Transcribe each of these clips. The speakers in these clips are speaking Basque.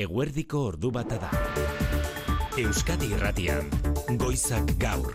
Eguerdiko ordu bata da. Euskadi Irratian, Goizak Gaur.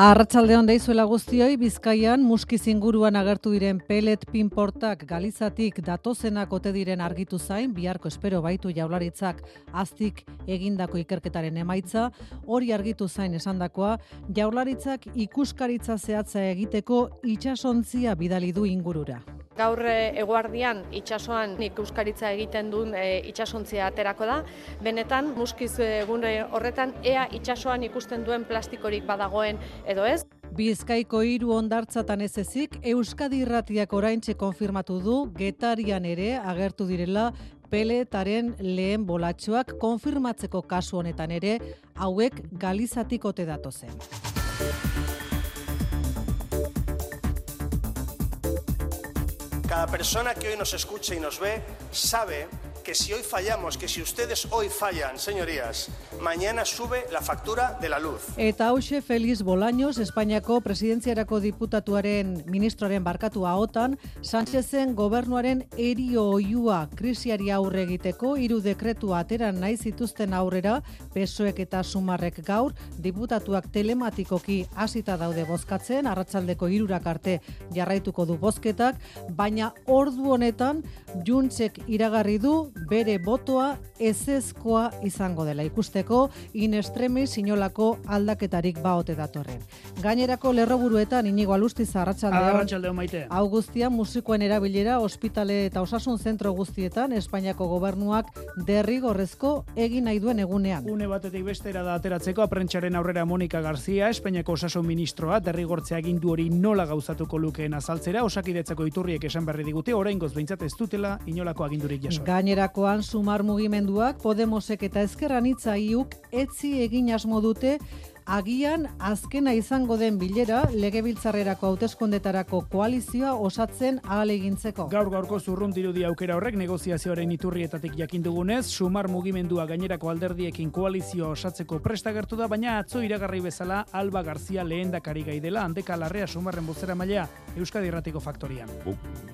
Arratsalde hon deizuela guztioi Bizkaian muskiz inguruan agertu diren pelet pinportak galizatik datozenak ote diren argitu zain biharko espero baitu jaularitzak aztik egindako ikerketaren emaitza hori argitu zain esandakoa jaularitzak ikuskaritza zehatza egiteko itsasontzia bidali du ingurura. Gaur eh, eguardian itsasoan ikuskaritza egiten duen e, itsasontzia aterako da. Benetan muskiz egun horretan ea itsasoan ikusten duen plastikorik badagoen edo ez. Bizkaiko hiru ondartzatan ez ezik, Euskadi irratiak oraintxe konfirmatu du getarian ere agertu direla peletaren lehen bolatxoak konfirmatzeko kasu honetan ere hauek galizatik ote datozen. Cada persona que hoy nos escucha y nos ve sabe que si hoy fallamos, que si ustedes hoy fallan, señorías, mañana sube la factura de la luz. Eta hause Feliz Bolaños, Espainiako presidentziarako diputatuaren ministroaren barkatua otan, Sánchezen gobernuaren erio oiua krisiari aurre egiteko hiru dekretu atera nahi zituzten aurrera, pesoek eta sumarrek gaur, diputatuak telematikoki hasita daude bozkatzen, arratsaldeko hirurak arte jarraituko du bozketak, baina ordu honetan Juntzek iragarri du bere botoa ezezkoa izango dela ikusteko in extremis sinolako aldaketarik baote datorren. Gainerako lerroburuetan inigo alusti zarratxaldeon. maite. Hau guztia musikoen erabilera ospitale eta osasun zentro guztietan Espainiako gobernuak derrigorrezko egin nahi duen egunean. Une batetik bestera da ateratzeko aprentsaren aurrera Monika Garzia, Espainiako osasun ministroa, derrigortzea agindu hori nola gauzatuko lukeen azaltzera, osakidetzako iturriek esan berri digute, oraingoz behintzat ez dutela inolako agindurik jaso. Gainerakoan sumar mugimenduak Podemosek eta Ezkerran iuk etzi egin asmo dute agian azkena izango den bilera legebiltzarrerako hauteskundetarako koalizioa osatzen ahalegintzeko. Gaur gaurko zurrun dirudi aukera horrek negoziazioaren iturrietatik jakin dugunez, sumar mugimendua gainerako alderdiekin koalizioa osatzeko prestagertu da, baina atzo iragarri bezala Alba Garzia lehendakari gai dela handeka larrea sumarren bozera maila Euskadi Erratiko Faktorian.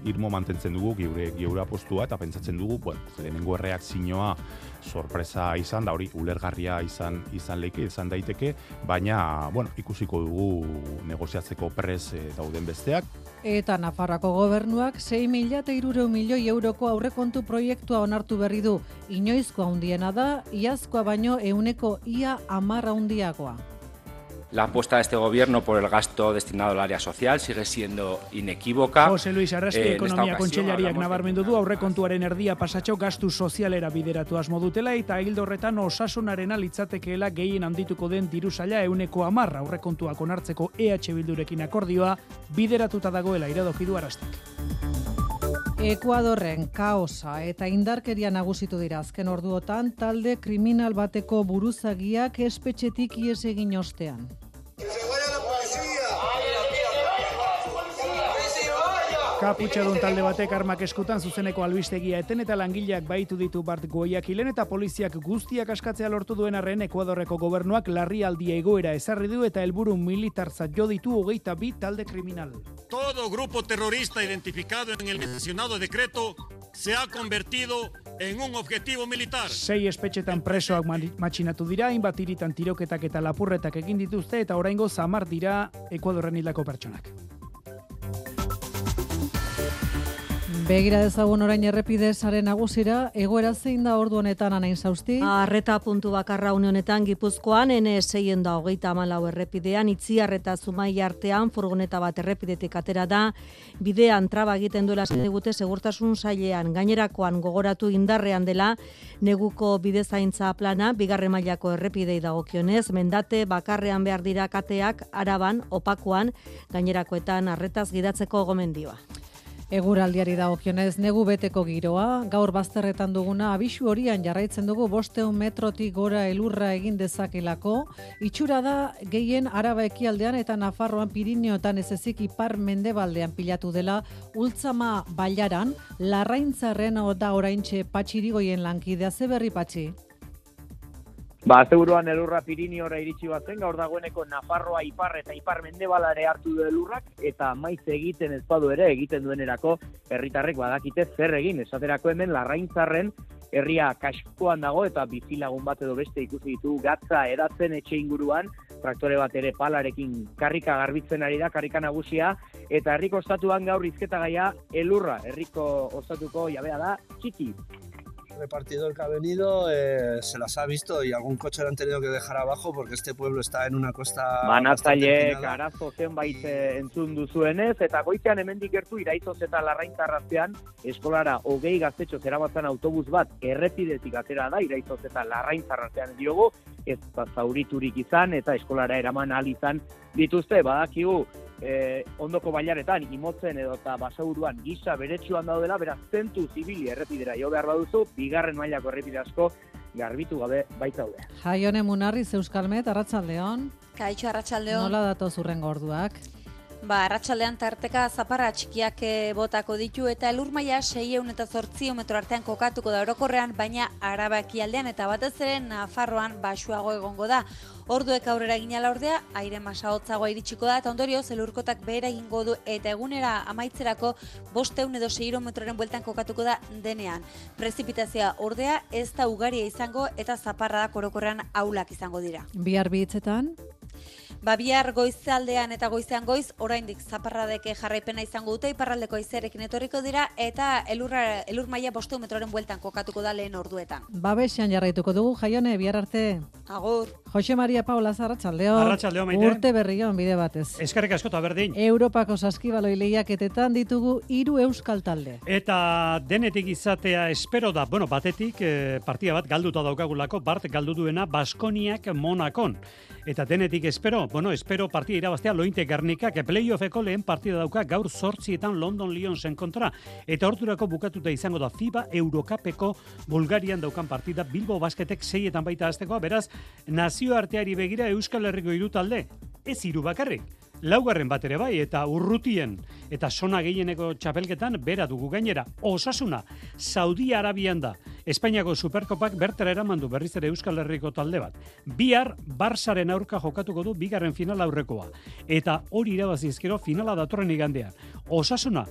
irmo mantentzen dugu geure geura postua eta pentsatzen dugu, bueno, lehenengo erreakzioa sorpresa izan da hori ulergarria izan izan leike izan daiteke baina bueno ikusiko dugu negoziatzeko pres e, dauden besteak Eta Nafarrako gobernuak 6 mila eta milioi euroko aurrekontu proiektua onartu berri du. Inoizko handiena da, iazkoa baino euneko ia amarra handiagoa. La apuesta de este gobierno por el gasto destinado al área social sigue siendo inequívoca. José Luis Arrasque, eh, ekonomia kontxellariak nabarmendu du aurrekontuaren erdia pasatxo gastu sozialera bideratu asmo dutela eta hildo horretan osasunaren alitzatekeela gehien handituko den diru saia euneko amarra aurrekontuak onartzeko EH Bildurekin akordioa bideratuta dagoela iradoki du arastek. Ekuadorren kaosa eta indarkeria nagusitu dira azken orduotan talde kriminal bateko buruzagiak espetxetik ies egin ostean. Kaputxadun talde batek armak eskutan zuzeneko albistegia eten eta langileak baitu ditu bart goiak hilen eta poliziak guztiak askatzea lortu duen arren Ekuadorreko gobernuak larrialdi egoera ezarri du eta helburu militarza jo ditu hogeita bi talde kriminal. Todo grupo terrorista identificado en el mencionado decreto se ha convertido en un objetivo militar. Sei espetxetan presoak matxinatu dira, hainbat iritan tiroketak eta lapurretak egin dituzte eta oraingo zamar dira Ekuadorren hildako pertsonak. Begira dezagun orain errepide sare nagusira, egoera zein da ordu honetan anain zauzti? Arreta puntu bakarra une honetan Gipuzkoan N seien da hogeita amalau errepidean, itziarreta zumai artean furgoneta bat errepidetik atera da, bidean traba egiten duela digute segurtasun sailean, gainerakoan gogoratu indarrean dela, neguko bidezaintza plana, bigarre mailako errepidei dagokionez, mendate bakarrean behar dira kateak, araban, opakoan, gainerakoetan arretaz gidatzeko gomendioa. Eguraldiari dagokionez negu beteko giroa, gaur bazterretan duguna abisu horian jarraitzen dugu bosteun metrotik gora elurra egin dezakelako, itxura da gehien araba ekialdean eta Nafarroan Pirineotan ez ezik ipar mendebaldean pilatu dela, ultzama bailaran, larraintzarren da oraintxe patxirigoien lankidea. Zeberri patxi. Ba, zeburuan elurra Piriniora iritsi bat zen, gaur dagoeneko Nafarroa ipar eta ipar mendebalare hartu du elurrak, eta maiz egiten ez badu ere, egiten duenerako herritarrek badakite zer egin, esaterako hemen larraintzarren herria kaskoan dago eta bizilagun bat edo beste ikusi ditu gatza eratzen etxe inguruan, traktore bat ere palarekin karrika garbitzen ari da, karrika nagusia, eta herriko ostatuan gaur izketa gaia elurra, herriko ostatuko jabea da, txiki repartidor que ha venido eh, se las ha visto y algún coche lo han tenido que dejar abajo porque este pueblo está en una costa Banatzaile arazo zenbait eh, entzun duzuenez eta goizean hemendik gertu iraizoz eta larraintarrazean eskolara hogei gaztetxo zerabatzen autobus bat errepidetik atera da iraizoz eta larraintarrazean diogu ez zauriturik izan eta eskolara eraman al izan dituzte. Badakigu e, ondoko bailaretan imotzen edo eta basauruan gisa beretsuan daudela, beraz zentu zibili errepidera jo behar baduzu, bigarren mailako errepide asko garbitu gabe baitaude. Jaione Munarri Euskalmet Arratsaldeon. Kaixo Arratsaldeon. Nola dato zurren gorduak? Ba, arratsaldean tarteka zaparra txikiak eh, botako ditu eta elur maila 600 eta 800 metro artean kokatuko da orokorrean, baina arabaki aldean eta batez ere Nafarroan basuago egongo da. Orduek aurrera ginala ordea, aire masa hotzagoa iritsiko da, eta ondorio zelurkotak behera egingo du eta egunera amaitzerako bosteun edo seiro metroren bueltan kokatuko da denean. Prezipitazioa ordea ez da ugaria izango eta zaparra da korokorrean aulak izango dira. Bihar bitzetan? Babiar goizaldean eta goizean goiz, oraindik zaparradeke jarraipena izango dute, iparraldeko izerekin etorriko dira, eta elurra, elur maia bostu metroren bueltan kokatuko da lehen orduetan. Babesian jarraituko dugu, jaione, bihar arte. Agur. Jose Maria Paula Zarratxaldeo. Arratxaldeo, maite. Urte berrion bide batez. Eskarrik asko eta berdin. Europako saskibaloi lehiaketetan ditugu hiru euskal talde. Eta denetik izatea espero da, bueno, batetik eh, partia bat galduta daukagulako, bart galdu duena Baskoniak Monakon. Eta denetik espero, bueno, espero partida irabaztea lointe garnikak, playoffeko lehen partida dauka gaur sortzietan London Lionsen kontra. Eta horturako bukatuta izango da FIBA Eurocapeko Bulgarian daukan partida Bilbo Basketek seietan baita aztekoa, beraz, nazioarteari begira Euskal Herriko hiru talde, ez hiru bakarrik. Laugarren bat ere bai, eta urrutien, eta sona gehieneko txapelketan, bera dugu gainera, osasuna, Saudi Arabian da, Espainiako Superkopak bertera eraman du berriz ere Euskal Herriko talde bat. Bihar, Barsaren aurka jokatuko du bigarren final aurrekoa, eta hori irabazizkero finala datorren igandean. Osasuna,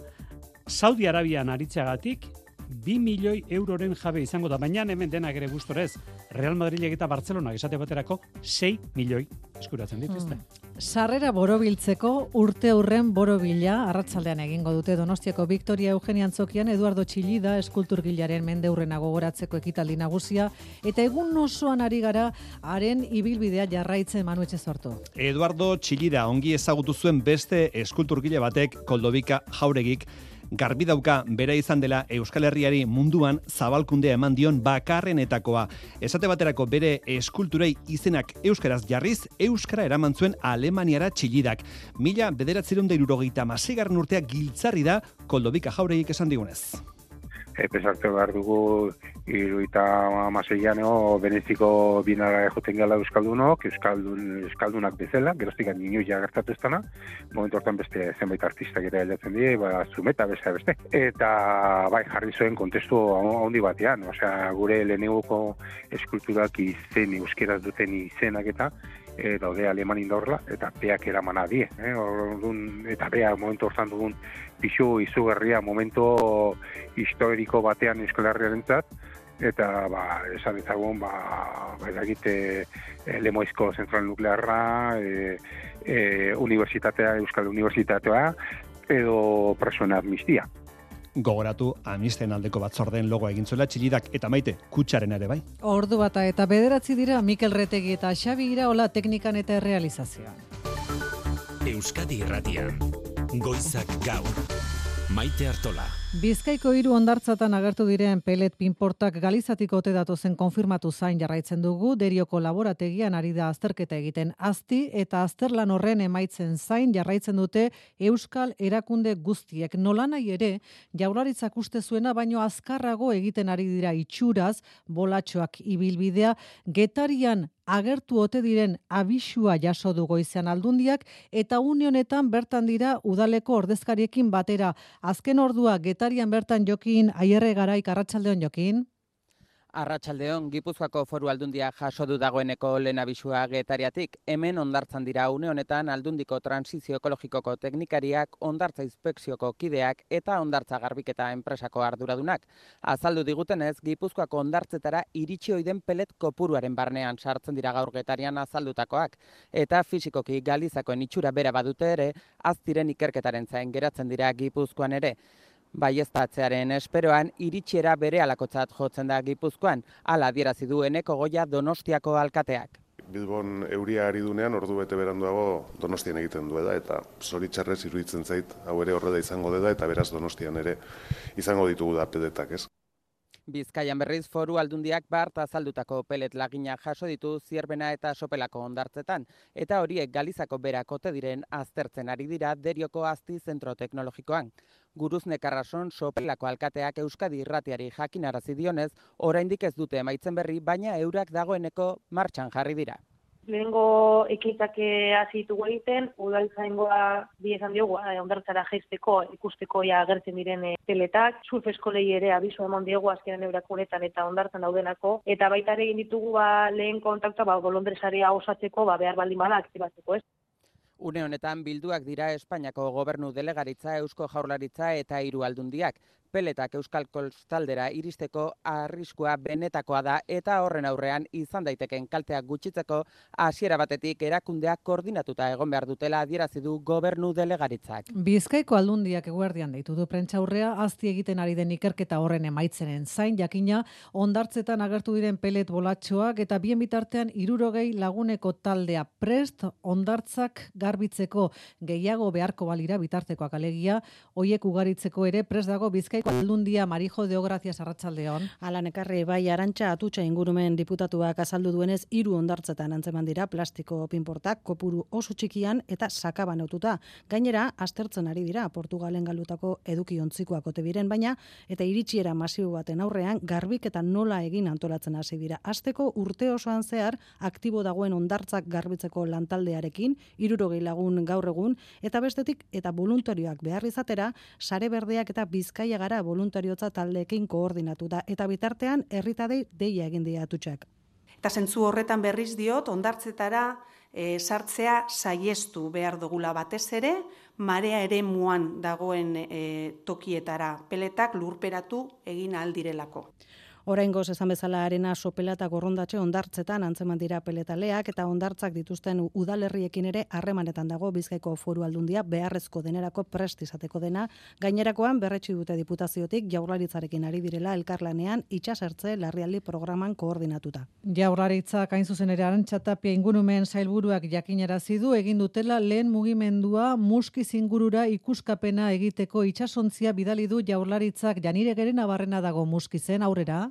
Saudi Arabian aritzeagatik, 2 milioi euroren jabe izango da, baina hemen denak ere gustorez, Real Madrid eta Barcelona esate baterako 6 milioi eskuratzen dituzte. Hmm. Sarrera borobiltzeko urte hurren borobila arratsaldean egingo dute Donostiako Victoria Eugenia Antzokian Eduardo Txillida eskulturgilaren mende hurrena gogoratzeko ekitaldi nagusia eta egun osoan ari gara haren ibilbidea jarraitzen Manu sortu. Eduardo Txillida ongi ezagutu zuen beste eskulturgile batek Koldobika Jauregik garbi dauka bera izan dela Euskal Herriari munduan zabalkundea eman dion bakarrenetakoa. Esate baterako bere eskulturei izenak euskaraz jarriz, euskara eraman zuen Alemaniara txilidak. Mila bederatzerun da irurogeita masegarren urteak giltzarri da koldobika jauregik esan digunez pesarte behar dugu iruita amaseian beneziko binara joten gala Euskaldunok, Euskaldun, Euskaldunak bezala, geroztik ninu ja gertatu ez dana, momentu hortan beste zenbait artistak ere heldatzen die, ba, zumeta beste beste. Eta bai jarri zuen kontestu handi batean, osea gure lehenengoko eskulturak izen euskeraz duten izenak eta e, daude aleman indorla, eta peak eraman adie. Eh? Orduan, eta bea momentu hortan dugun pixu izugarria momentu historiko batean eskolarriaren zat, eta ba, esan ezagun, ba, ba egite e, lemoizko zentral nuklearra, e, e, universitatea, Euskal Universitatea, edo presuen amnistia gogoratu amisten aldeko batzorden logo egin zuela txilidak eta maite kutsaren ere bai. Ordu bata eta bederatzi dira Mikel Retegi eta Xabi Iraola teknikan eta realizazioan. Euskadi Irratian, Goizak Gaur, Maite Artola. Bizkaiko hiru ondartzatan agertu diren pelet pinportak galizatiko ote datozen konfirmatu zain jarraitzen dugu, derioko laborategian ari da azterketa egiten azti eta azterlan horren emaitzen zain jarraitzen dute Euskal erakunde guztiek. Nolanai ere, jaularitzak uste zuena baino azkarrago egiten ari dira itxuraz, bolatxoak ibilbidea, getarian agertu ote diren abisua jaso du goizean aldundiak eta unionetan bertan dira udaleko ordezkariekin batera. Azken ordua getarian bertan jokin aierre garaik arratsaldeon jokin. Arratsaldeon Gipuzkoako Foru Aldundia jaso du dagoeneko lehen abisua getariatik, hemen ondartzan dira une honetan aldundiko transizio ekologikoko teknikariak, ondartza inspekzioko kideak eta ondartza garbiketa enpresako arduradunak. Azaldu digutenez, Gipuzkoako ondartzetara iritsi oiden pelet kopuruaren barnean sartzen dira gaur getarian azaldutakoak, eta fizikoki galizakoen itxura bera badute ere, aztiren ikerketaren zain geratzen dira Gipuzkoan ere baieztatzearen esperoan iritsiera bere alakotzat jotzen da Gipuzkoan, ala adierazi dueneko goia Donostiako alkateak. Bilbon euria ari dunean ordu bete beranduago Donostian egiten du da eta zoritxarrez iruditzen zait hau ere horreda izango da eta beraz Donostian ere izango ditugu da pedetak, ez? Bizkaian berriz foru aldundiak bart azaldutako pelet lagina jaso ditu zierbena eta sopelako ondartzetan, eta horiek galizako berakote diren aztertzen ari dira derioko azti zentro teknologikoan. Guruz nekarrason sopelako alkateak Euskadi irratiari jakinarazi dionez, oraindik ez dute emaitzen berri, baina eurak dagoeneko martxan jarri dira lehengo ekitak hasi ditugu egiten, udaltzaingoa bi esan diogu, eh, ondartzara jaisteko, ikusteko ja agertzen diren e, teletak, surf eskolei ere abisu eman diegu azkenen eurakunetan eta ondartzen daudenako, eta baita ere egin ditugu ba, lehen kontakta ba, bolondresaria osatzeko, ba, behar baldin bada aktibatzeko ez. Une honetan bilduak dira Espainiako gobernu delegaritza, Eusko Jaurlaritza eta hiru aldundiak peletak Euskal Kostaldera iristeko arriskua benetakoa da eta horren aurrean izan daiteken kalteak gutxitzeko hasiera batetik erakundeak koordinatuta egon behar dutela adierazi du gobernu delegaritzak. Bizkaiko aldundiak eguerdian deitu du prentxaurrea azti egiten ari den ikerketa horren emaitzenen zain jakina ondartzetan agertu diren pelet bolatxoak eta bien bitartean irurogei laguneko taldea prest ondartzak garbitzeko gehiago beharko balira bitartekoak alegia, hoiek ugaritzeko ere prest dago Bizkaiko Bizkaiko aldundia Marijo de Ogracias Arratsaldeon. Alan ekarri bai Arantxa atutxa ingurumen diputatuak azaldu duenez hiru ondartzetan antzeman dira plastiko pinportak kopuru oso txikian eta sakaban otuta. Gainera aztertzen ari dira Portugalen galutako eduki ontzikoak ote biren baina eta iritsiera masibo baten aurrean garbik eta nola egin antolatzen hasi dira. Asteko urte osoan zehar aktibo dagoen ondartzak garbitzeko lantaldearekin 60 lagun gaur egun eta bestetik eta voluntarioak behar izatera sare berdeak eta Bizkaia gara voluntariotza taldeekin koordinatu da eta bitartean herritadei deia egin dira atutxak. Eta zentzu horretan berriz diot ondartzetara e, sartzea saiestu behar dugula batez ere, marea ere muan dagoen e, tokietara peletak lurperatu egin aldirelako. Oraingoz esan bezala arena sopela eta gorrondatxe ondartzetan antzeman dira peletaleak eta ondartzak dituzten udalerriekin ere harremanetan dago Bizkaiko Foru Aldundia beharrezko denerako prest izateko dena. Gainerakoan berretsi dute diputaziotik Jaurlaritzarekin ari direla elkarlanean itsasertze larrialdi programan koordinatuta. Jaurlaritza hain zuzen ere Arantxatapia ingurumen sailburuak jakinarazi du egin dutela lehen mugimendua muskiz ingurura ikuskapena egiteko itsasontzia bidali du Jaurlaritzak Janire Gerena barrena dago muskizen aurrera.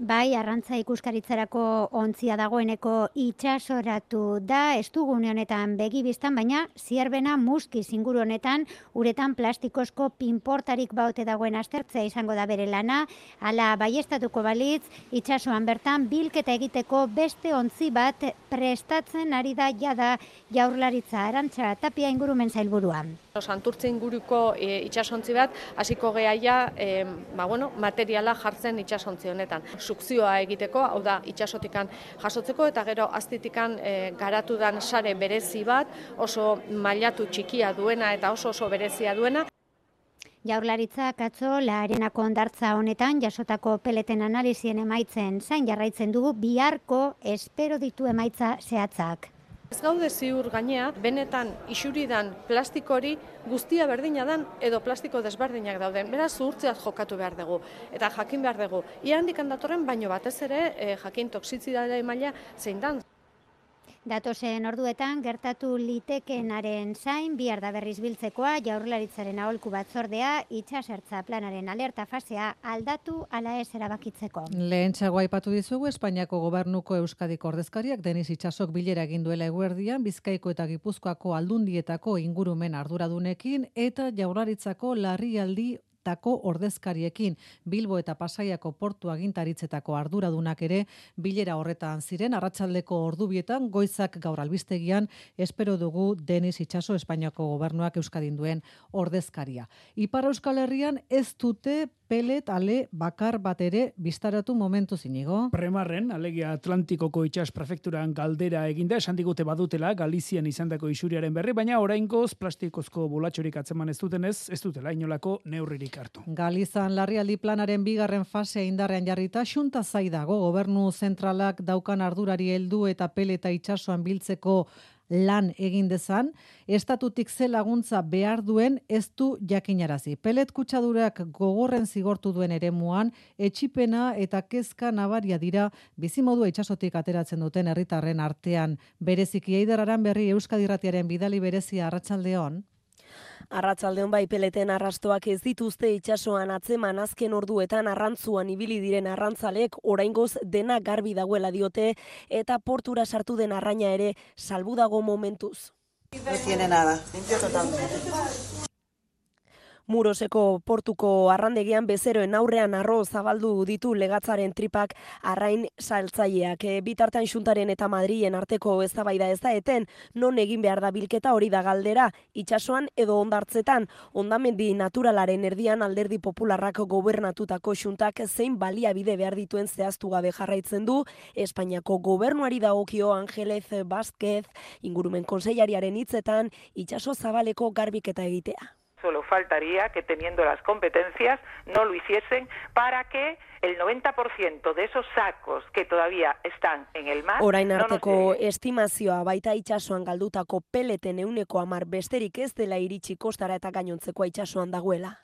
Bai, arrantza ikuskaritzarako ontzia dagoeneko itxasoratu da, ez dugune honetan begibiztan, baina zierbena muski zinguru honetan uretan plastikozko pinportarik baute dagoen astertzea izango da bere lana, ala baiestatuko balitz, itxasoan bertan bilketa egiteko beste ontzi bat prestatzen ari da jada jaurlaritza arantza tapia ingurumen zailburuan. Santurtze inguruko e, itxasontzi bat, hasiko gehaia e, ba, bueno, materiala jartzen itxasontzi honetan sukzioa egiteko, hau da itxasotikan jasotzeko eta gero aztitikan e, garatu dan sare berezi bat, oso mailatu txikia duena eta oso oso berezia duena. Jaurlaritza katzo laarenako ondartza honetan jasotako peleten analizien emaitzen zain jarraitzen dugu biharko espero ditu emaitza zehatzak. Ez gaude ziur gainea, benetan isuridan plastikori guztia berdina dan edo plastiko desberdinak dauden. Beraz, zuhurtzeaz jokatu behar dugu. Eta jakin behar dugu. Ia handik handatorren, baino batez ere, eh, jakin toksizidadea maila zein dan. Datosen orduetan gertatu litekenaren zain bihar da berriz biltzekoa jaurlaritzaren aholku batzordea itxasertza planaren alerta fasea aldatu ala ez erabakitzeko. Lehen txagoa ipatu dizugu Espainiako gobernuko Euskadiko ordezkariak Denis Itxasok bilera egin duela eguerdian Bizkaiko eta Gipuzkoako aldundietako ingurumen arduradunekin eta jaurlaritzako larrialdi tako ordezkariekin Bilbo eta Pasaiako portu agintaritzetako arduradunak ere bilera horretan ziren arratsaldeko ordubietan goizak gaur albistegian espero dugu Denis Itxaso Espainiako gobernuak Euskadin duen ordezkaria. Ipar Euskal Herrian ez dute pelet ale bakar bat ere biztaratu momentu zinigo. Premarren, alegia Atlantikoko itxas prefekturan galdera eginda, esan digute badutela Galizian izandako isuriaren berri, baina oraingoz plastikozko bolatxorik atzeman ez dutenez, ez dutela inolako neurririk hartu. Galizan larrialdi planaren bigarren fasea indarrean jarrita, xunta zaidago gobernu zentralak daukan ardurari heldu eta peleta itxasoan biltzeko lan egin dezan, estatutik ze laguntza behar duen ez du jakinarazi. Pelet kutsadurak gogorren zigortu duen eremuan, etxipena eta kezka nabaria dira bizimodua itxasotik ateratzen duten herritarren artean. Bereziki eidararan berri Euskadirratiaren bidali berezia arratsaldeon. Arratzaldeon bai peleten arrastoak ez dituzte itsasoan atzeman azken orduetan arrantzuan ibili diren arrantzalek oraingoz dena garbi dagoela diote eta portura sartu den arraina ere salbu dago momentuz. No tiene nada, limpio Muroseko portuko arrandegian bezeroen aurrean arro zabaldu ditu legatzaren tripak arrain saltzaileak. E, bitartan xuntaren eta Madrien arteko eztabaida ez da eten, non egin behar da bilketa hori da galdera, itsasoan edo ondartzetan, ondamendi naturalaren erdian alderdi popularrak gobernatutako xuntak zein baliabide behar dituen zehaztu gabe jarraitzen du, Espainiako gobernuari dagokio Angelez Vázquez, ingurumen konseiariaren hitzetan, itsaso zabaleko garbiketa egitea. Solo faltaría que teniendo las competencias no lo hiciesen para que el 90% de esos sacos que todavía están en el mar... Orain arteko no estimazioa baita itxasuan galdutako peleten euneko amar besterik ez dela iritsi kostara eta gainontzeko itxasuan dagoela.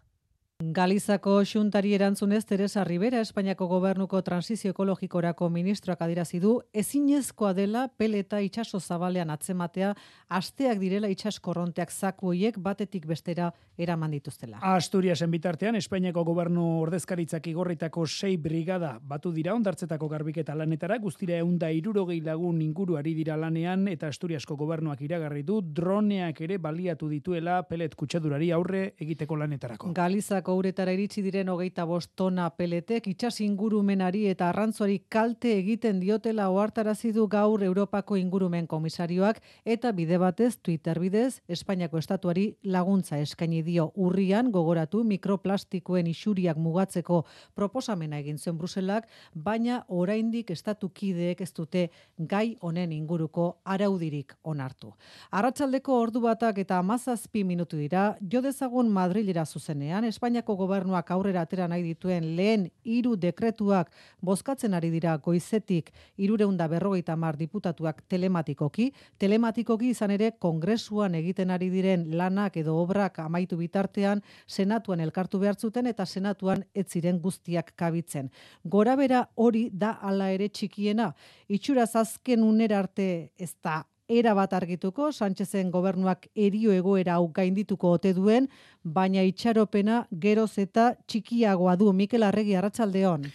Galizako xuntari erantzunez Teresa Rivera Espainiako gobernuko transizio ekologikorako ministroak adirazi du ezinezkoa dela peleta itsaso zabalean atzematea asteak direla itsas korronteak zaku hoiek batetik bestera eraman dituztela. Asturiasen bitartean Espainiako gobernu ordezkaritzak igorritako sei brigada batu dira ondartzetako garbiketa lanetara guztira eunda irurogei lagun inguruari dira lanean eta Asturiasko gobernuak iragarri du droneak ere baliatu dituela pelet kutsadurari aurre egiteko lanetarako. Galizak Gipuzkoako uretara iritsi diren hogeita bostona peletek itxas ingurumenari eta arrantzuari kalte egiten diotela ohartarazi du gaur Europako ingurumen komisarioak eta bide batez Twitter bidez Espainiako estatuari laguntza eskaini dio urrian gogoratu mikroplastikoen isuriak mugatzeko proposamena egin zen Bruselak, baina oraindik estatu kideek ez dute gai honen inguruko araudirik onartu. Arratsaldeko ordu batak eta 17 minutu dira, jo dezagun Madrilera zuzenean Espainia Espainiako gobernuak aurrera atera nahi dituen lehen hiru dekretuak bozkatzen ari dira goizetik irureunda berrogeita mar diputatuak telematikoki. Telematikoki izan ere kongresuan egiten ari diren lanak edo obrak amaitu bitartean senatuan elkartu behartzuten eta senatuan ez ziren guztiak kabitzen. Gora bera hori da ala ere txikiena. Itxuraz azken unera arte ez da era bat argituko, Sánchezen gobernuak erio egoera hau gaindituko ote duen, baina itxaropena geroz eta txikiagoa du Mikel Arregi Arratsaldeon.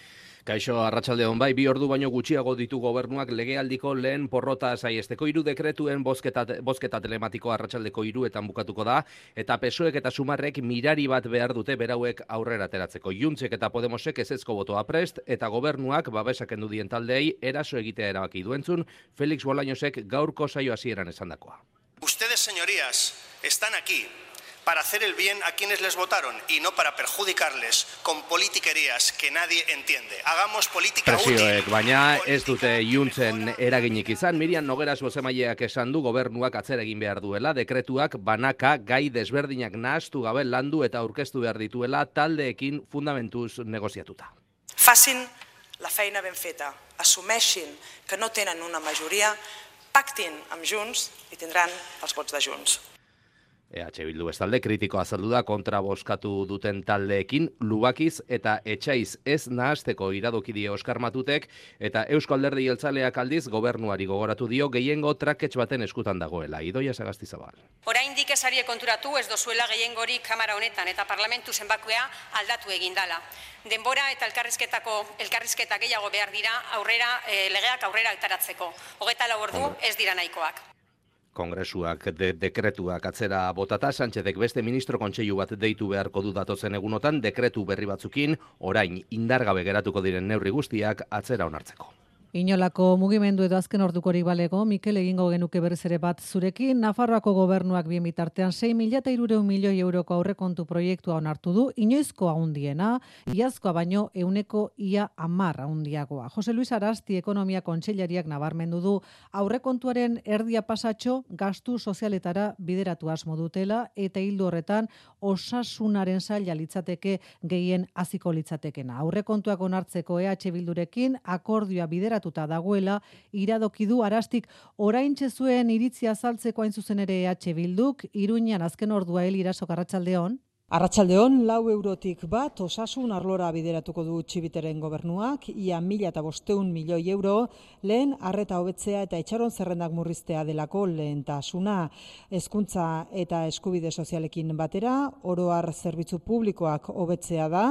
Kaixo arratsalde hon bai, bi ordu baino gutxiago ditu gobernuak legealdiko lehen porrota saiesteko hiru dekretuen bozketa, bozketa telematiko arratsaldeko hiruetan bukatuko da, eta pesoek eta sumarrek mirari bat behar dute berauek aurrera ateratzeko. Juntzek eta Podemosek ezezko botoa prest, eta gobernuak babesak endu dien taldei eraso egitea erabaki duentzun, Felix Bolañosek gaurko saio hasieran esandakoa. Ustedes, señorías, están aquí para hacer el bien a quienes les votaron y no para perjudicarles con politiquerías que nadie entiende. Hagamos política Presioek, baina ez dute iuntzen eraginik izan, Miriam Nogeras bozemaileak esan du gobernuak atzera egin behar duela, dekretuak banaka gai desberdinak nahastu gabe landu eta aurkeztu behar dituela taldeekin fundamentuz negoziatuta. Facin la feina ben feta, assumeixin que no tenen una majoria, pactin amb Junts i tindran els vots de Junts. EH Bildu bestalde kritiko azaldu da kontra boskatu duten taldeekin lubakiz eta etxaiz ez nahasteko iradoki die Oskar Matutek eta Eusko Alderdi Jeltzaleak aldiz gobernuari gogoratu dio gehiengo traketx baten eskutan dagoela. Idoia Sagasti Zabal. Oraindik ez ari konturatu ez dozuela gehiengori kamara honetan eta parlamentu zenbakoa aldatu egin dala. Denbora eta elkarrizketako elkarrizketa gehiago behar dira aurrera e, legeak aurrera altaratzeko. Hogeta lau ordu ez dira nahikoak. Kongresuak de dekretuak atzera botata, Sánchezek beste ministro kontseilu bat deitu beharko du datozen egunotan, dekretu berri batzukin, orain indargabe geratuko diren neurri guztiak atzera onartzeko. Inolako mugimendu edo azken ordukorik balego, Mikel egingo genuke berriz ere bat zurekin, Nafarroako gobernuak bien bitartean 6 mila eta milioi euroko aurrekontu proiektua onartu du, inoizko haundiena, iazkoa baino euneko ia amar haundiagoa. Jose Luis Arasti ekonomia kontseilariak nabarmendu du, aurrekontuaren erdia pasatxo gastu sozialetara bideratu asmo dutela, eta hildu horretan osasunaren zaila litzateke gehien aziko litzatekena. Aurrekontuak onartzeko EH Bildurekin akordioa bideratu gertatuta dagoela iradoki du arastik oraintze zuen iritzi azaltzeko hain zuzen ere EH Bilduk. Iruñan azken ordua hel iraso Arratsaldeon Arratsaldeon lau eurotik bat osasun arlora bideratuko du txibiteren gobernuak, ia mila eta bosteun milioi euro, lehen arreta hobetzea eta itxaron zerrendak murriztea delako lehentasuna. Hezkuntza eta eskubide sozialekin batera, oroar zerbitzu publikoak hobetzea da,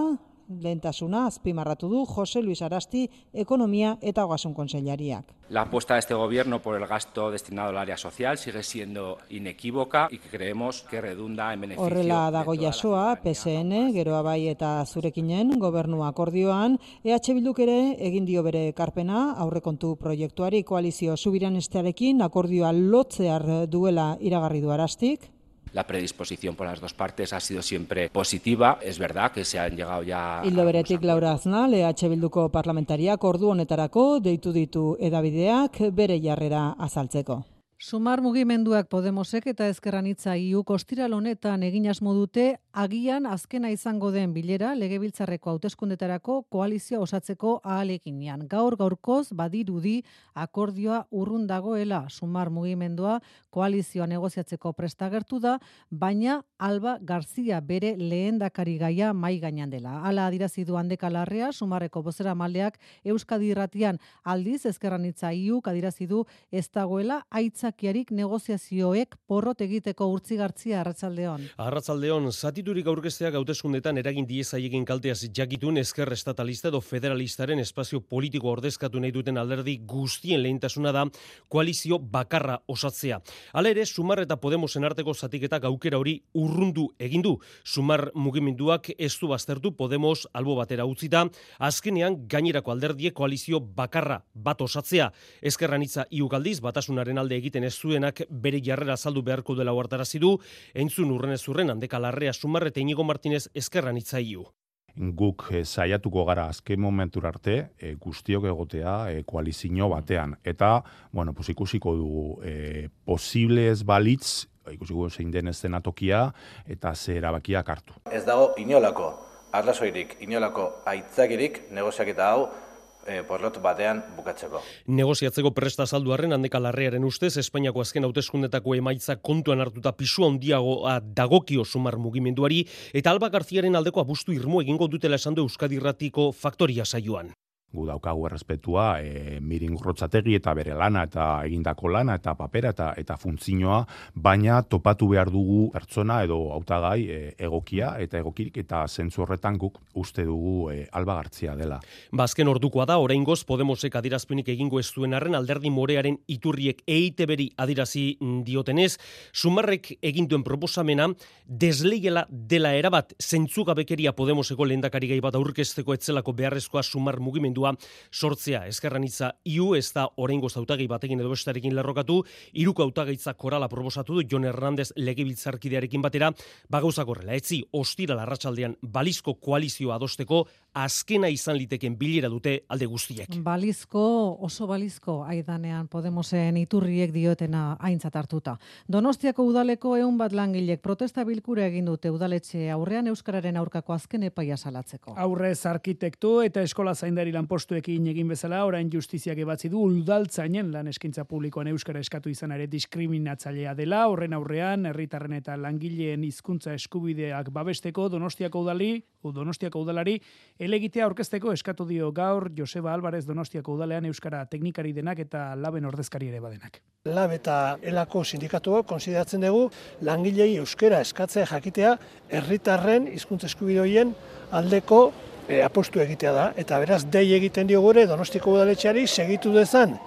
lehentasuna azpimarratu du José Luis Arasti, Ekonomia eta Ogasun Konsellariak. La apuesta de este gobierno por el gasto destinado al área social sigue siendo inequívoca y creemos que redunda en beneficio Horrela dago jasoa, PSN, geroa bai eta zurekinen, gobernu akordioan, EH Bilduk ere egin dio bere karpena, aurrekontu proiektuari koalizio subiran estearekin, akordioa lotzear duela iragarri du arastik, La predisposición por las dos partes ha sido siempre positiva. Es verdad que se han llegado ya... Hildo beretik Laura Aznal, EH Bilduko parlamentariak ordu honetarako deitu ditu edabideak bere jarrera azaltzeko. Sumar mugimenduak Podemosek eta Ezkerran hitza iu kostiral honetan egin asmo dute agian azkena izango den bilera legebiltzarreko hauteskundetarako koalizioa osatzeko ahaleginean. Gaur gaurkoz badirudi akordioa urrun dagoela Sumar mugimendua koalizioa negoziatzeko prestagertu da, baina Alba Garzia bere lehendakari gaia mai gainean dela. Hala adirazi du handeka larrea Sumarreko bozera maldeak Euskadi Irratian aldiz Ezkerran hitza iu adirazi du ez dagoela aitza aitzakiarik negoziazioek porrot egiteko urtzigartzia arratsaldeon. Arratsaldeon zatiturik aurkezteak hauteskundetan eragin diezaiegin kalteaz jakitun esker estatalista edo federalistaren espazio politiko ordezkatu nahi duten alderdi guztien lehintasuna da koalizio bakarra osatzea. Hala ere, Sumar eta Podemosen arteko zatiketak aukera hori urrundu egin du. Sumar mugimenduak ez du baztertu Podemos albo batera utzita, azkenean gainerako alderdie koalizio bakarra bat osatzea. Eskerran itza iugaldiz, batasunaren alde egiten egiten ez zuenak bere jarrera azaldu beharko dela huartarazi du, entzun urren ez urren handeka larrea sumarrete inigo martinez eskerran itzaiu. Guk e, saiatuko gara azken momentur arte e, guztiok egotea e, koalizio batean. Eta, bueno, pues ikusiko dugu e, posible ez balitz, ikusiko zein den tokia eta ze erabakiak hartu. Ez dago inolako, arrazoirik, inolako aitzakirik negoziaketa hau e, porrot batean bukatzeko. Negoziatzeko presta salduaren handeka larrearen ustez, Espainiako azken hauteskundetako emaitza kontuan hartuta pisua ondiago dagokio sumar mugimenduari, eta Alba Garziaren aldeko abustu irmo egingo dutela esan du Euskadi Ratiko faktoria saioan gu daukagu errespetua e, mirin grotzategi eta bere lana eta egindako lana eta papera eta eta funtzioa, baina topatu behar dugu pertsona edo hautagai e, egokia eta egokirik eta zentzu horretan guk uste dugu e, albagartzia dela. Bazken ba, ordukoa da, oraingoz Podemosek adirazpenik egingo ez duen arren alderdi morearen iturriek eite beri adirazi diotenez, sumarrek eginduen proposamena desleiela dela erabat zentzugabekeria Podemoseko lehendakari gai bat aurkezteko etzelako beharrezkoa sumar mugimendu mugimendua sortzea. Eskerran itza iu ez da orengo zautagi batekin edo bestarekin lerrokatu, iruko hautagaitza korala proposatu du Jon Hernandez legebiltzarkidearekin batera, bagauzak horrela, etzi ostira larratsaldean balizko koalizioa adosteko azkena izan liteken bilera dute alde guztiek. Balizko, oso balizko, aidanean Podemosen iturriek diotena aintzat hartuta. Donostiako udaleko eun bat langilek protesta bilkura egin dute udaletxe aurrean Euskararen aurkako azken epaia salatzeko. Aurrez arkitektu eta eskola zaindari lanpostuekin egin bezala, orain justiziak ebatzi du udaltzainen lan eskintza publikoan Euskara eskatu izan ere diskriminatzailea dela, horren aurrean, herritarren eta langileen hizkuntza eskubideak babesteko Donostiako udali, Donostiako udalari, Elegitea aurkezteko eskatu dio gaur Joseba Alvarez Donostiako udalean euskara teknikari denak eta laben ordezkari ere badenak. Lab eta elako sindikatuak konsideratzen dugu langilei euskara eskatzea jakitea herritarren hizkuntza eskubidoien aldeko e, apostu egitea da eta beraz dei egiten dio gure Donostiako udaletxeari segitu dezan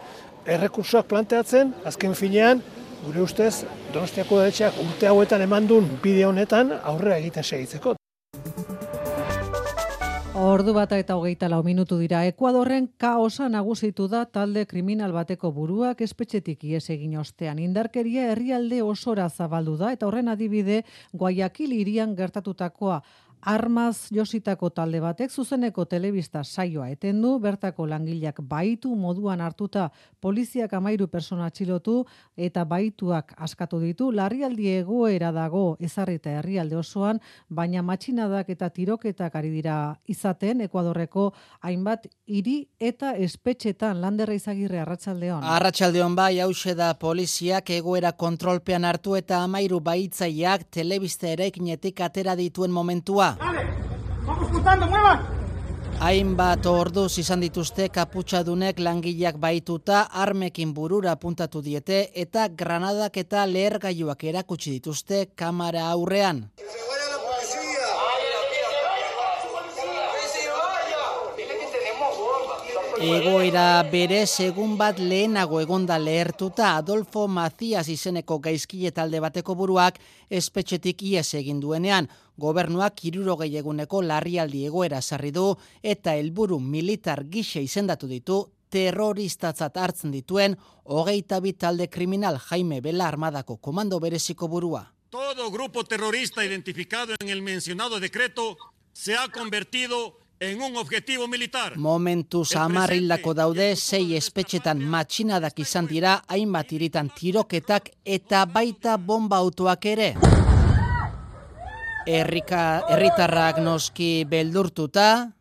errekursoak planteatzen azken finean gure ustez, Donostiako udaletxeak urte hauetan eman duen bide honetan aurrera egiten segitzeko. Ordu bata eta hogeita lau minutu dira. Ekuadorren kaosa nagusitu da talde kriminal bateko buruak espetxetik ies egin ostean. Indarkeria herrialde osora zabaldu da eta horren adibide Guayaquil irian gertatutakoa Armaz jositako talde batek zuzeneko telebista saioa etendu, bertako langileak baitu moduan hartuta poliziak amairu persona atxilotu eta baituak askatu ditu, larrialdi egoera dago ezarrita herrialde osoan, baina matxinadak eta tiroketak ari dira izaten, Ekuadorreko hainbat hiri eta espetxetan landerra izagirre arratsaldeon. Arratsaldeon bai, hause da poliziak egoera kontrolpean hartu eta amairu baitzaileak telebista eraikinetik atera dituen momentua. Dale, vamos juntando, muevan! Hainbat orduz izan dituzte kaputxadunek langileak baituta armekin burura puntatu diete eta granadak eta lehergailuak erakutsi dituzte kamera aurrean. Egoera bere segun bat lehenago egonda lehertuta Adolfo Macias izeneko gaizkile talde bateko buruak espetxetik ies egin duenean. Gobernuak kirurogei eguneko larrialdi egoera sarri du eta helburu militar gise izendatu ditu terroristatzat hartzen dituen hogeita talde kriminal Jaime Bela Armadako komando bereziko burua. Todo grupo terrorista identificado en el mencionado decreto se ha convertido en un objetivo militar. Momentu samarrildako daude sei espetxetan matxinadak izan dira hainbat iritan tiroketak eta baita bomba autoak ere. Errika, erritarrak noski beldurtuta.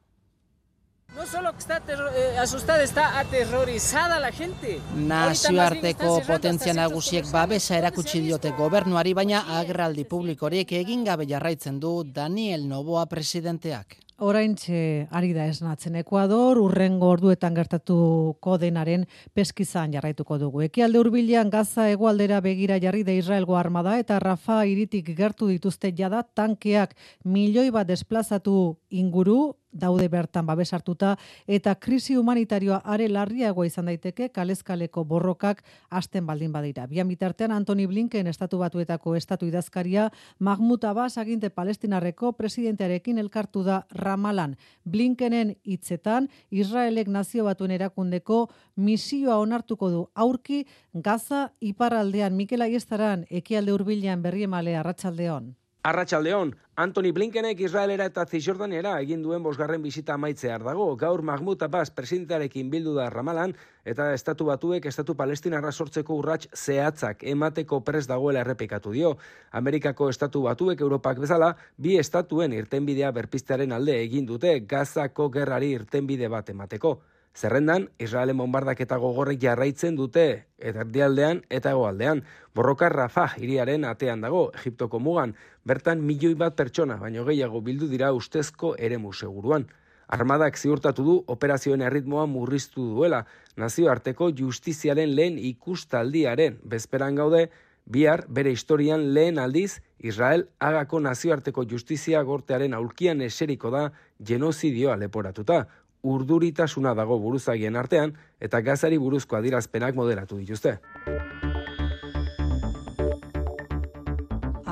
No solo está eh, asustada, está aterrorizada la gente. Nazioarteko potentzia nagusiek babesa erakutsi diote gobernuari baina agerraldi publikorik egin gabe jarraitzen du Daniel Noboa presidenteak. Oraintxe ari da esnatzen Ekuador, urrengo orduetan gertatu kodenaren peskizan jarraituko dugu. Ekialde hurbilean Gaza hegoaldera begira jarri da Israelgo armada eta Rafa iritik gertu dituzte jada tankeak milioi bat desplazatu inguru daude bertan babes hartuta eta krisi humanitarioa are larriagoa izan daiteke kalezkaleko borrokak hasten baldin badira. Bian bitartean Antoni Blinken estatu batuetako estatu idazkaria Mahmoud Abbas aginte palestinarreko presidentearekin elkartu da Ramalan. Blinkenen hitzetan Israelek nazio batuen erakundeko misioa onartuko du aurki Gaza iparraldean Mikel Aiestaran ekialde hurbilean berriemale arratsaldeon. Arratxaldeon, Anthony Blinkenek Israelera eta Cisjordaniera egin duen bosgarren bizita maitzear dago. Gaur Mahmoud Abbas presidentearekin bildu da Ramalan eta estatu batuek estatu palestinarra sortzeko urrats zehatzak emateko pres dagoela errepikatu dio. Amerikako estatu batuek Europak bezala bi estatuen irtenbidea berpiztearen alde egin dute Gazako gerrari irtenbide bat emateko. Zerrendan, Israelen bombardak eta gogorrek jarraitzen dute, eta erdialdean eta egoaldean. Borroka Rafa iriaren atean dago, Egiptoko mugan, bertan milioi bat pertsona, baino gehiago bildu dira ustezko ere seguruan. Armadak ziurtatu du operazioen erritmoa murriztu duela, nazioarteko justiziaren lehen ikustaldiaren, bezperan gaude, bihar bere historian lehen aldiz, Israel agako nazioarteko justizia gortearen aulkian eseriko da genozidioa leporatuta, urduritasuna dago buruzagien artean eta gazari buruzko adirazpenak moderatu dituzte.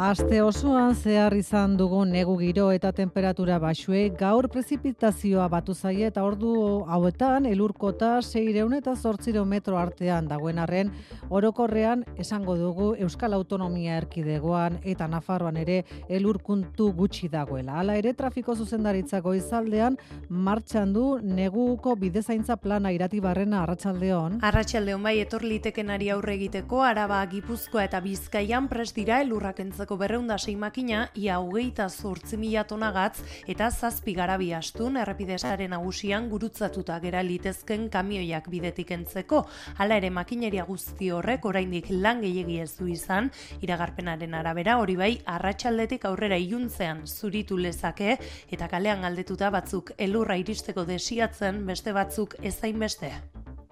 Aste osoan zehar izan dugu negu giro eta temperatura baxue, gaur prezipitazioa batu zaie eta ordu hauetan elurkota 600 eta 800 metro artean dagoen arren, orokorrean esango dugu Euskal Autonomia erkidegoan eta Nafarroan ere elurkuntu gutxi dagoela. Hala ere trafiko zuzendaritzako izaldean martxan du neguko bidezaintza plana irati barrena arratsaldeon. Arratsaldeon bai etor litekenari aurre egiteko Araba, Gipuzkoa eta Bizkaian prest dira entzako berreunda sei makina, ia hogeita zortzi mila tonagatz eta zazpi garabi astun errepidesaren nagusian gurutzatuta gera litezken kamioiak bidetik entzeko. Hala ere makineria guzti horrek oraindik lan gehiegi ez du izan, iragarpenaren arabera hori bai arratsaldetik aurrera iluntzean zuritu lezake eta kalean galdetuta batzuk elurra iristeko desiatzen beste batzuk ezain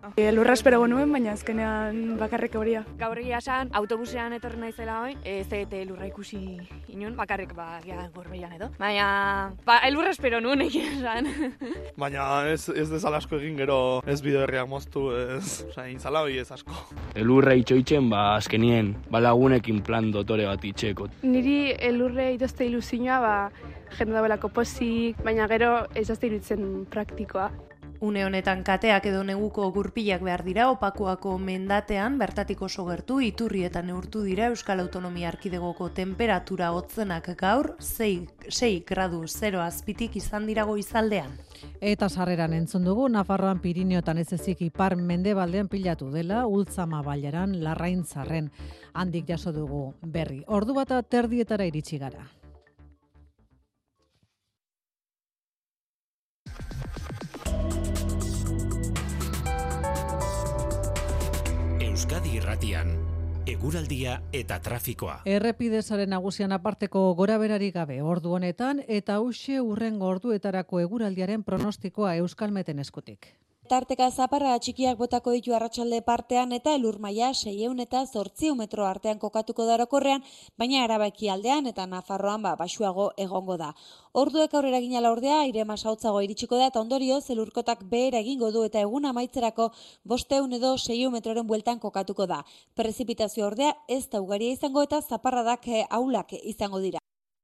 beste. Elurra espero nuen, baina azkenean bakarrik horia. Gaur egia esan, autobusean etorri naizela hoi, ez eta elurra ikusi inun, bakarrik ba, ja, gorbeian edo. Baina, ba, elurra espero nuen egia esan. baina ez, ez dezala asko egin gero ez bideo herriak moztu, ez, oza, inzala hoi ez asko. Elurra itxoitzen, ba, azkenien, ba, lagunekin plan dotore bat itxeko. Niri elurre idozte ilusioa, ba, jende dabelako pozik, baina gero ez azte iruditzen praktikoa. Une honetan kateak edo neguko gurpilak behar dira opakuako mendatean bertatik oso gertu iturri eta neurtu dira Euskal Autonomia Arkidegoko temperatura hotzenak gaur 6, 6 gradu 0 azpitik izan dirago izaldean. Eta sarreran entzun dugu Nafarroan Pirineotan ez ezik ipar mendebaldean pilatu dela Ultzama bailaran larrain zarren handik jaso dugu berri. Ordu bata terdietara iritsi gara. Euskadi Irratian eguraldia eta trafikoa. Errepidezaren nagusian aparteko gora berari gabe ordu honetan eta hause urren gorduetarako eguraldiaren pronostikoa Euskalmeten eskutik. Tarteka zaparra txikiak botako ditu arratsalde partean eta elur maila 600 eta 800 metro artean kokatuko da orokorrean, baina arabaki aldean eta Nafarroan ba basuago egongo da. Orduek aurrera ginala ordea, aire masautzago iritsiko da eta ondorio zelurkotak behera egingo du eta egun amaitzerako bosteun edo 600 metroren bueltan kokatuko da. Prezipitazio ordea ez da ugaria izango eta zaparradak eh, aulak izango dira.